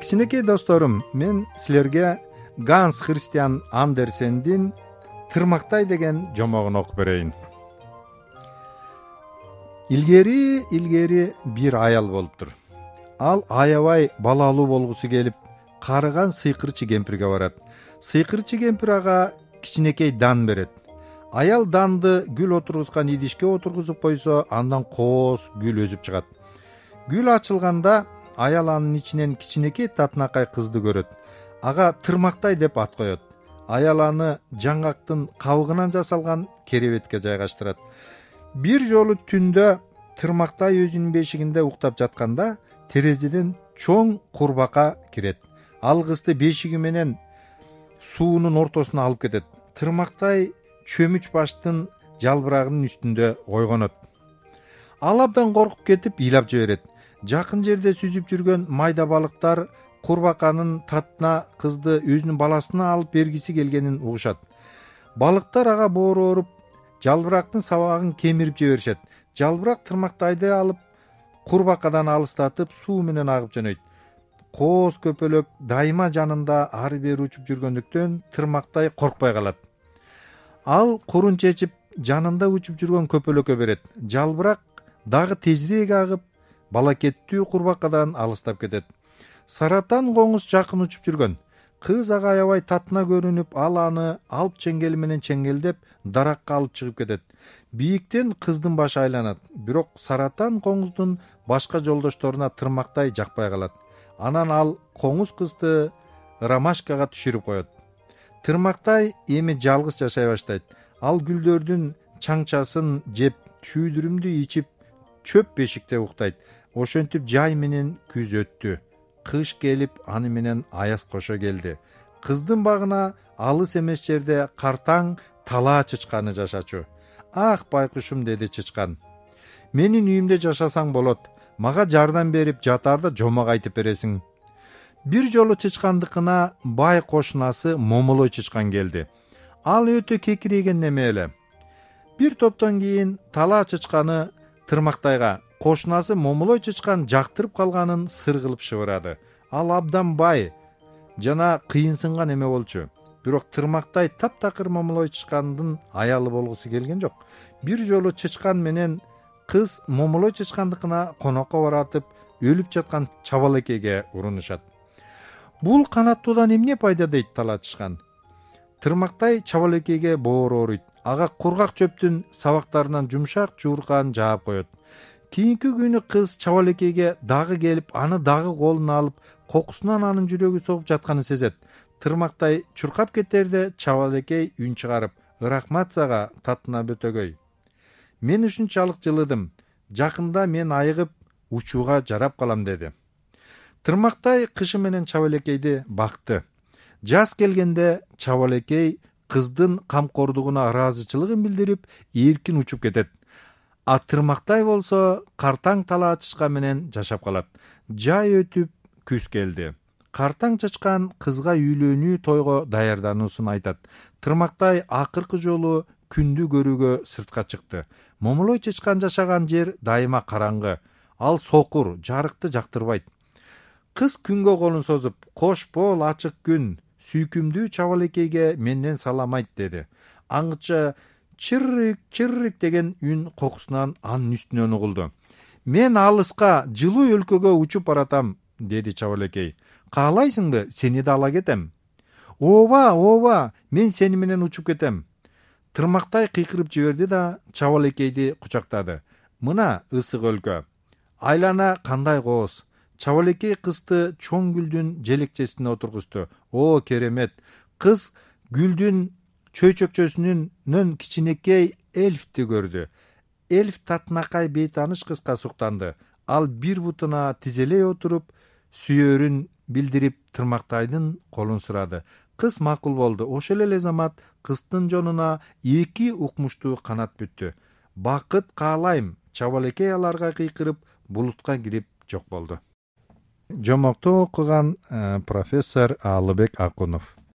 кичинекей досторум мен силерге ганс христиан андерсендин тырмактай деген жомогун окуп берейин. Илгери илгери бир аял болуптур ал аябай балалуу болгусу келип карыган сыйкырчы кемпирге барат. Сыйкырчы кемпир ага кичинекей дан берет аял данды гүл отургузган идишке отургузуп койсо андан кооз гүл өзүп чыгат. Гүл ачылганда аял анын ичинен кичинекей татынакай кызды көрөт. Ага тырмактай деп ат коет. Аял аны жаңгактын кабыгынан жасалган керебетке жайгаштырат. Бир жолу түндө тырмактай өзүнүн бешигинде уктап жатканда терезеден чоң курбака кирет. Ал кызды бешиги менен суунун ортосуна алып кетет. Тырмактай чөмүч баштын жалбырагынын үстүндө ойгонот ал абдан коркуп кетип ыйлап жиберет. Жакын жерде сүзүп жүргөн майда балыктар курбаканын татына кызды өзүнүн баласына алып бергиси келгенин угушат. Балыктар ага боору ооруп жалбырактын сабагын кемирип жиберишет. Жалбырак тырмактайды алып курбакадан алыстатып суу менен агып жөнөйт. Кооз көпөлөк дайыма жанында ары бери учуп жүргөндүктөн тырмактай коркпой калат ал курун чечип жанында учуп жүргөн көпөлөккө берет. Жалбырак дагы тезирээк агып балакеттүү курбакадан алыстап кетет. Саратан коңуз жакын учуп жүргөн. Кыз ага аябай татына көрүнүп ал аны алп чеңгели менен чеңгелдеп даракка алып чыгып кетет. Бийиктен кыздын башы айланат. Бирок саратан коңуздун башка жолдошторуна тырмактай жакпай калат. Анан ал коңуз кызды ромашкага түшүрүп коет тырмактай эми жалгыз жашай баштайт. Ал гүлдөрдүн чаңчасын жеп чүйдүрүмдү ичип чөп бешикте уктайт. Ошентип жай менен күз өттү. Кыш келип аны менен аяз кошо келди. Кыздын багына алыс эмес жерде картаң талаа чычканы жашачу. Ах байкушум деди чычкан. Менин үйүмдө жашасаң болот. Мага жардам берип жатаарда жомок айтып бересиң бир жолу чычкандыкына бай кошунасы момолой чычкан келди. Ал өтө кекирейген неме эле? Бир топтон кийин талаа чычканы тырмактайга кошунасы момолой чычкан жактырып калганын сыр кылып шыбырады ал абдан бай жана кыйынсынган эме болчу? Бирок тырмактай таптакыр момолой чычкандын аялы болгусу келген жок. Бир жолу чычкан менен кыз момолой чычкандыкына конокко баратып өлүп жаткан чабалекейге урунушат бул канаттуудан эмне пайда дейт талаа чычкан тырмактай чабалекейге боору ооруйт. Ага кургак чөптүн сабактарынан жумшак жууркан жаап коет. Кийинки күнү кыз чабалекейге дагы келип аны дагы колуна алып кокусунан анын жүрөгү согуп жатканын сезет. Тырмактай чуркап кетерде чабалекей үн чыгарып ырахмат сага татына бөтөгөй. Мен ушунчалык жылыдым. Жакында мен айыгып учууга жарап калам деди тырмактай кышы менен чабалекейди бакты жаз келгенде чабалекей кыздын камкордугуна ыраазычылыгын билдирип эркин учуп кетет. А тырмактай болсо картаң талаа чычкан менен жашап калат. Жай өтүп күз келди. Картаң чычкан кызга үйлөнүү тойго даярдануусун айтат. Тырмактай акыркы жолу күндү көрүүгө сыртка чыкты. Момолой чычкан жашаган жер дайыма караңгы. Ал сокур жарыкты жактырбайт кыз күнгө колун созуп кош бол ачык күн сүйкүмдүү чабалекейге менден салам айт деди. Аңчы чыррик чыррик деген үн кокусунан анын үстүнөн угулду. Мен алыска жылуу өлкөгө учуп баратам деди чабалекей каалайсыңбы? Сени да ала кетем ооба ооба мен сени менен учуп кетем тырмактай кыйкырып жиберди да чабалекейди кучактады. Мына ысык өлкө айлана кандай кооз чабалекей кызды чоң гүлдүн желекчесине отургузду. О керемет! Кыз гүлдүн чөйчөкчөсүнүнөн кичинекей эльфти көрдү эльф татынакай бейтааныш кызга суктанды. Ал бир бутуна тизелей отуруп сүйөрүн билдирип тырмактайдын колун сурады кыз макул болду. Ошол эле замат кыздын жонуна эки укмуштуу канат бүттү. Бакыт каалайм. Чабалекей аларга кыйкырып булутка кирип жок болду жомокту окуган э, профессор аалыбек акунов